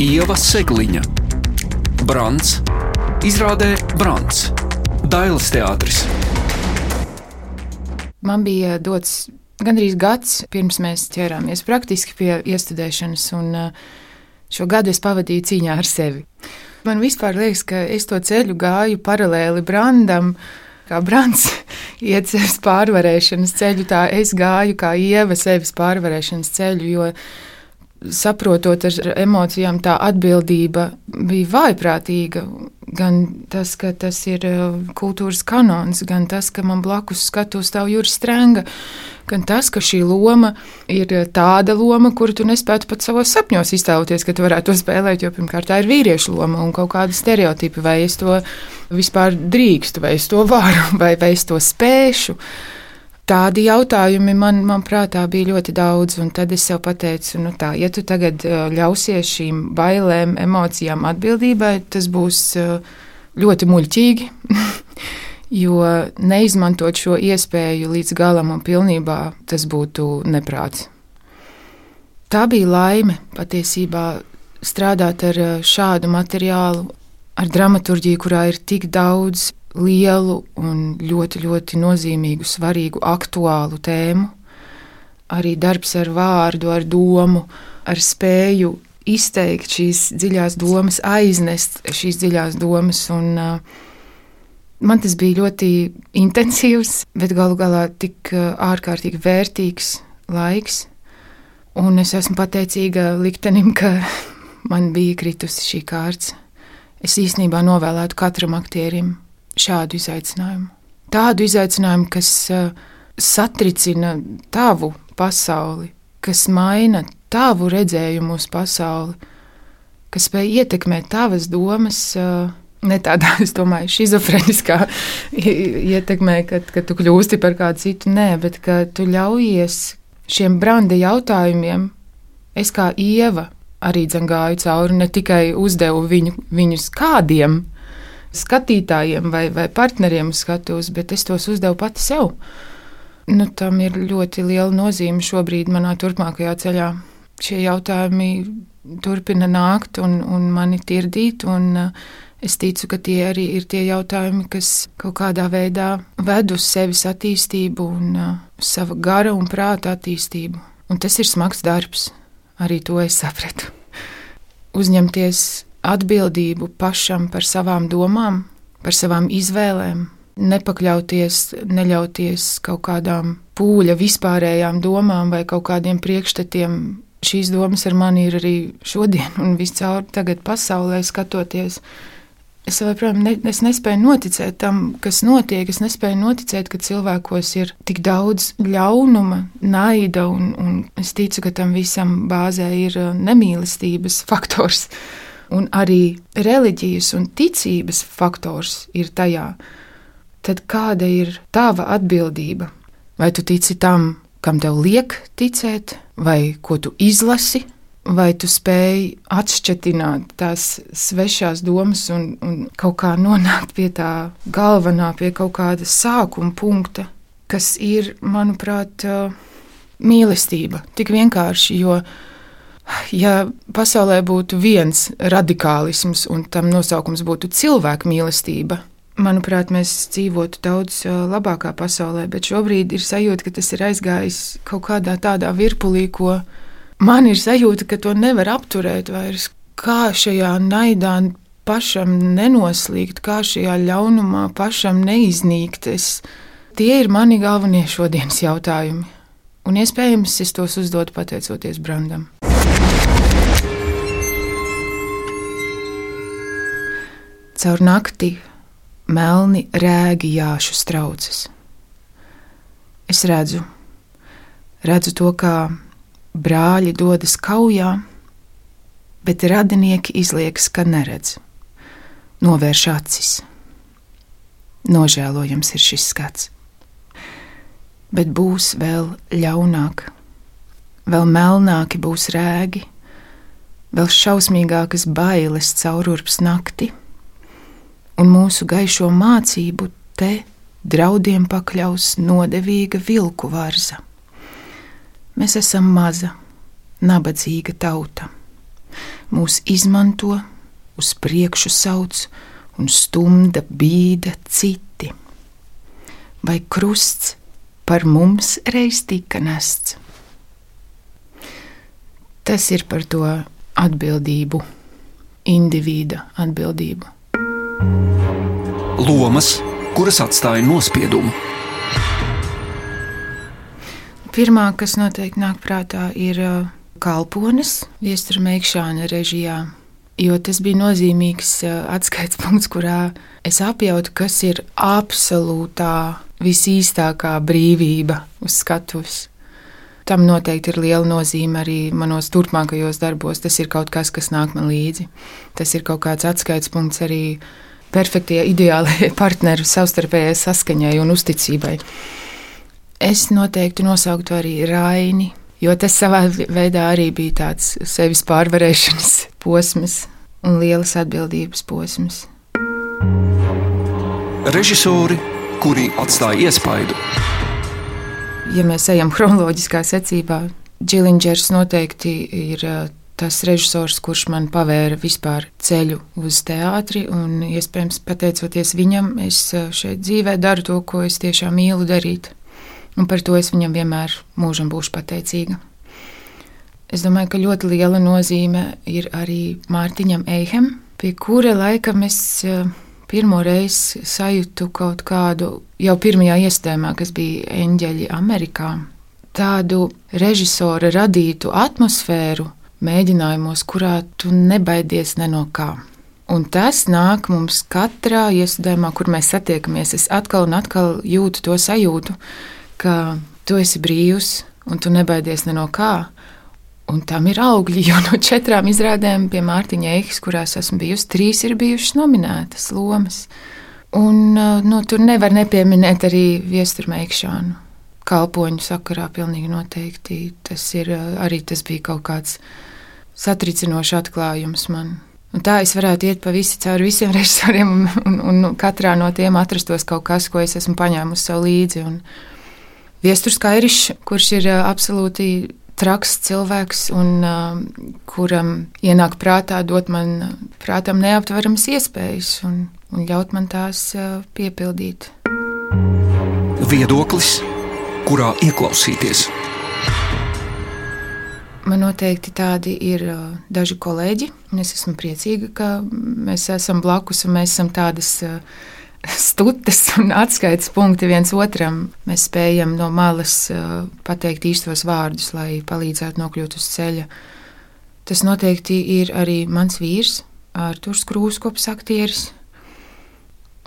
Ieva Segliņa, Brants, izrādē Brants, Dailas teātris. Man bija dots gandrīz gads, pirms mēs ķērāmies praktiski pie iestudēšanas, un uh, šo gadu es pavadīju cīņā ar sevi. Man vispār liekas, ka es to ceļu gāju paralēli Brandam. Kā Brants iet sevis pārvarēšanas ceļu, tā es gāju kā ieva sevis pārvarēšanas ceļu, jo saprotot ar emocijām, tā atbildība bija vājprātīga. Gan tas, ka tas ir uh, kultūras kanons, gan tas, ka man blakus skatos stāv jūras strenga, gan tas, ka šī loma ir tāda loma, kuru tu nespētu pat savos sapņos iztēloties, ka tu varētu to spēlēt, jo pirmkārt tā ir vīriešu loma un kaut kāda stereotipa, vai es to vispār drīkstu, vai es to varu, vai, vai es to spēšu. Tādi jautājumi man, man prātā bija ļoti daudz, un tad es sev pateicu, nu tā, ja tu tagad ļausies šīm bailēm, emocijām, atbildībai, tas būs ļoti muļķīgi, jo neizmantot šo iespēju līdz galam un pilnībā, tas būtu neprāts. Tā bija laime patiesībā strādāt ar šādu materiālu, ar dramaturgiju, kurā ir tik daudz lielu un ļoti, ļoti nozīmīgu, svarīgu, aktuālu tēmu. Arī darbs ar vārdu, ar domu, ar spēju izteikt šīs dziļās domas, aiznest šīs dziļās domas. Un, uh, Man tas bija ļoti intensīvs, bet galu galā tik ārkārtīgi vērtīgs laiks. Un es esmu pateicīga liktenim, ka man bija kritusi šī kārta. Es īstenībā novēlētu katram aktierim šādu izaicinājumu. Tādu izaicinājumu, kas uh, satricina tavu pasauli, kas maina tavu redzējumu uz pasauli, kas spēj ietekmēt tavas domas. Uh, Ne tādā, es domāju, schizofreniskā ietekmē, kad, kad tu kļūsti par kādu citu, nē, bet ka tu ļaujies šiem branda jautājumiem. Es kā ieva arī gāju cauri, ne tikai uzdevu viņu, viņus kādiem, skatītājiem vai, vai partneriem skatos, bet es tos uzdevu pati sev. Nu, tam ir ļoti liela nozīme šobrīd manā turpmākajā ceļā. Šie jautājumi turpina nākt un, un mani tirdīt, un uh, es ticu, ka tie arī ir tie jautājumi, kas kaut kādā veidā ved uz sevis attīstību un uh, sava gara un prāta attīstību. Un tas ir smags darbs, arī to es sapratu. Uzņemties atbildību pašam par savām domām, par savām izvēlēm, nepakļauties, neļauties kaut kādām pūļa vispārējām domām vai kaut kādiem priekšstatiem. Šīs domas ar mani ir arī šodien, un viscaur tagad pasaulē skatoties. Es joprojām ne, es nespēju noticēt tam, kas notiek. Es nespēju noticēt, ka cilvēkos ir tik daudz ļaunuma, naida, un, un es ticu, ka tam visam bāzē ir nemīlestības faktors un arī reliģijas un ticības faktors ir tajā, tad kāda ir tava atbildība? Vai tu tici tam, kam tev liek ticēt, vai ko tu izlasi, vai tu spēj atšķetināt tās svešās domas un, un kaut kā nonākt pie tā galvenā, pie kaut kāda sākuma punkta, kas ir, manuprāt, mīlestība. Tik vienkārši, jo Ja pasaulē būtu viens radikālisms un tam nosaukums būtu cilvēku mīlestība, manuprāt, mēs dzīvotu daudz labākā pasaulē, bet šobrīd ir sajūta, ka tas ir aizgājis kaut kādā tādā virpulī, ko man ir sajūta, ka to nevar apturēt vairs. Kā šajā naidā pašam nenoslīgt, kā šajā ļaunumā pašam neiznīkt, es, tie ir mani galvenie šodienas jautājumi. Un iespējams, es tos uzdodu pateicoties Brandam. Caur nakti melni rēgi jāšu strauces. Es redzu, redzu to, kā brāļi dodas kaujā, bet radinieki izliekas, ka neredz, novērš acis. Nožēlojams ir šis skats. Bet būs vēl ļaunāk, vēl melnāki būs rēgi, vēl šausmīgākas bailes caururps nakti un mūsu gaišo mācību te draudiem pakļaus nodevīga vilku varza. Mēs esam maza, nabadzīga tauta. mūs izmanto, uz priekšu sauc un stumda bīda citi. Vai krusts par mums reiz tika nests? Tas ir par to atbildību, individa atbildību. Lomas, kuras atstāja nospiedumu. Pirmā, kas noteikti nāk prātā, ir uh, kalponis, viestura meikšana režijā. Jo tas bija nozīmīgs uh, atskaites punkts, kurā es apjautu, kas ir absolūtā, visīstākā brīvība uz skatuves. Tam noteikti ir liela nozīme arī manos turpmākajos darbos. Tas ir kaut kas, kas nāk man līdzi. Tas ir kaut kāds atskaites punkts arī perfektie, ideālie partneru savstarpējai saskaņai un uzticībai. Es noteikti nosauktu arī Raini, jo tas savā veidā arī bija tāds sevis pārvarēšanas posms un lielas atbildības posms. Režisori, kuri atstāja iespaidu. Ja mēs ejam chronoloģiskā secībā, Džilingers noteikti ir tas režisors, kurš man pavēra vispār ceļu uz teātri, un iespējams pateicoties viņam, es šeit dzīvē daru to, ko es tiešām mīlu darīt un par to es viņam vienmēr mūžam būšu pateicīga. Es domāju, ka ļoti liela nozīme ir arī Mārtiņam Eihem, pie kura laikam es eh, pirmo reizi sajūtu kaut kādu jau pirmajā iestājumā, kas bija Eņģeļi Amerikā, tādu režisora radītu atmosfēru mēģinājumos, kurā tu nebaidies ne no kā. Un tas nāk mums katrā iestādījumā, kur mēs satiekamies. Es atkal un atkal jūtu to sajūtu, ka tu esi brīvs un tu nebaidies ne no kā. Un tam ir augļi, jo no četrām izrādēm pie Mārtiņa Eikas, kurās esmu bijusi, trīs ir bijušas nominētas lomas. Un nu, tur nevar nepieminēt arī viesturmeikšanu. Kalpoņu sakarā pilnīgi noteikti. Tas, ir, arī tas bija kaut kāds satricinošs atklājums man. Un tā es varētu iet pa visu cauri visiem režisoriem, un, un, un katrā no tiem atrastos kaut kas, ko es esmu paņēmusi sev līdzi. Un, Viesturs Kairišs, kurš ir absolūti traks cilvēks un uh, kuram ienāk prātā dot man prātam neaptveramas iespējas un, un ļaut man tās uh, piepildīt. Viedoklis, kurā ieklausīties. Man noteikti tādi ir uh, daži kolēģi. Es esmu priecīga, ka mēs esam blakus un mēs esam tādas uh, stūtes un atskaites punkti viens otram. Mēs spējam no malas uh, pateikt īstos vārdus, lai palīdzētu nokļūt uz ceļa. Tas noteikti ir arī mans vīrs, Arthurs Krūskops, aktieris.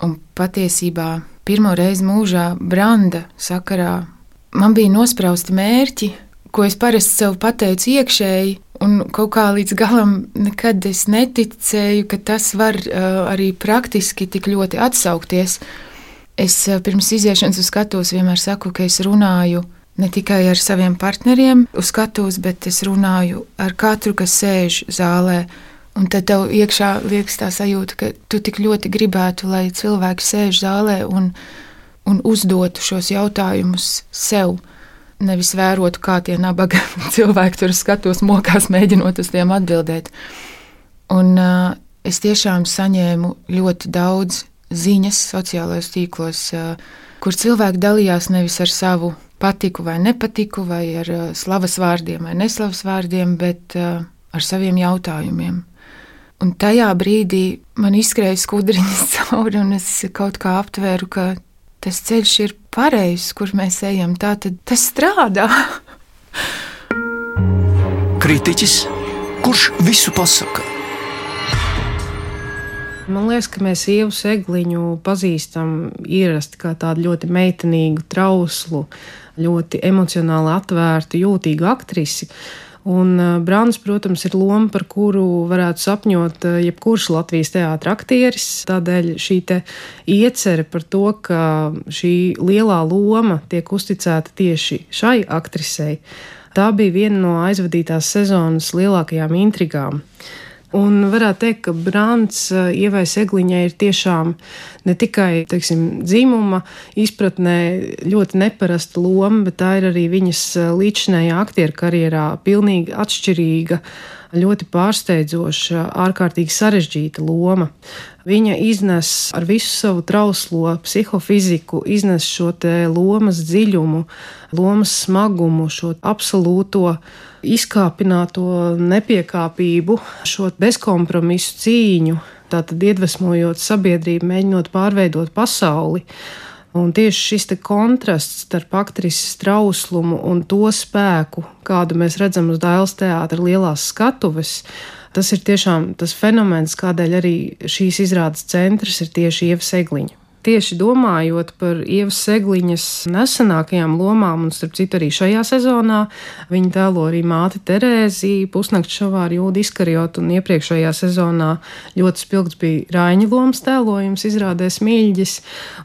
Un patiesībā pirmo reizi mūžā Branda sakarā man bija nosprausti mērķi, ko es parasti sev pateicu iekšēji, un kaut kā līdz galam nekad es neticēju, ka tas var uh, arī praktiski tik ļoti atsaukties. Es uh, pirms iziešanas uz skatuves vienmēr saku, ka es runāju ne tikai ar saviem partneriem uz skatuves, bet es runāju ar katru, kas sēž zālē. Un tad tev iekšā liekas tā sajūta, ka tu tik ļoti gribētu, lai cilvēki sēž zālē un, un uzdotu šos jautājumus sev nevis vērotu, kā tie nabaga cilvēki tur skatos, mokās, mēģinot uz tiem atbildēt. Un uh, es tiešām saņēmu ļoti daudz ziņas sociālajos tīklos, uh, kur cilvēki dalījās nevis ar savu patiku vai nepatiku, vai ar uh, slavas vārdiem vai neslavas vārdiem, bet uh, ar saviem jautājumiem. Un tajā brīdī man izskrēja skudriņas cauri, un es kaut kā aptvēru, ka tas ceļš ir pareizs, kur mēs ejam, tā tad tas strādā. Kritiķis, kurš visu pasaka? Man liekas, ka mēs ievu segliņu pazīstam ierasti kā tādu ļoti meitenīgu, trauslu, ļoti emocionāli atvērtu, jūtīgu aktrisi. Un Brāns, protams, ir loma, par kuru varētu sapņot jebkurš Latvijas teātris aktieris. Tādēļ šī iecerē par to, ka šī lielā loma tiek uzticēta tieši šai aktrisei, tā bija viena no aizvadītās sezonas lielākajām intrigām. Un varētu teikt, ka Brāns eh, Ievai Segliņai ir tiešām ne tikai teiksim, dzimuma izpratnē ļoti neparasta loma, bet tā ir arī viņas līdzinējā aktieru karjerā pilnīgi atšķirīga ļoti pārsteidzoša, ārkārtīgi sarežģīta loma. Viņa iznes ar visu savu trauslo psihofiziku, iznes šo lomas dziļumu, lomas smagumu, šo absolūto izkāpināto nepiekāpību, šo bezkompromisu cīņu, tātad iedvesmojot sabiedrību, mēģinot pārveidot pasauli. Un tieši šis kontrasts starp aktrises trauslumu un to spēku, kādu mēs redzam uz Dāvidas teātra lielās skatuves, tas ir tiešām tas fenomens, kādēļ arī šīs izrādes centrs ir tieši Ieva Segliņa tieši domājot par Ievas Segliņas nesenākajām lomām, un starp citu arī šajā sezonā viņa tēlo arī māti Terēziju, pusnakts šovā ar Jūdu Iskariotu, un iepriekšējā sezonā ļoti spilgts bija Raiņa lomas tēlojums, izrādēs mīļģis,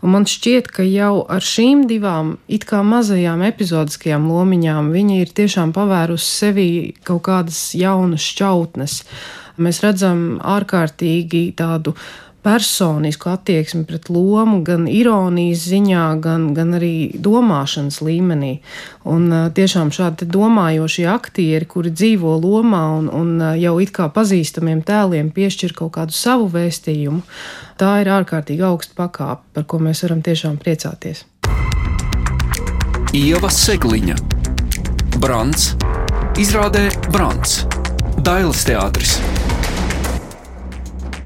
un man šķiet, ka jau ar šīm divām it kā mazajām epizodiskajām lomiņām viņa ir tiešām pavērusi sevī kaut kādas jaunas šķautnes. Mēs redzam ārkārtīgi tādu personisku attieksmi pret lomu, gan ironijas ziņā, gan, gan arī domāšanas līmenī. Un tiešām šādi domājošie aktieri, kuri dzīvo lomā un, un jau it kā pazīstamiem tēliem piešķir kaut kādu savu vēstījumu, tā ir ārkārtīgi augsta pakāpe, par ko mēs varam tiešām priecāties. Ieva Segliņa, Brants, izrādē Brants, Dailas teātris.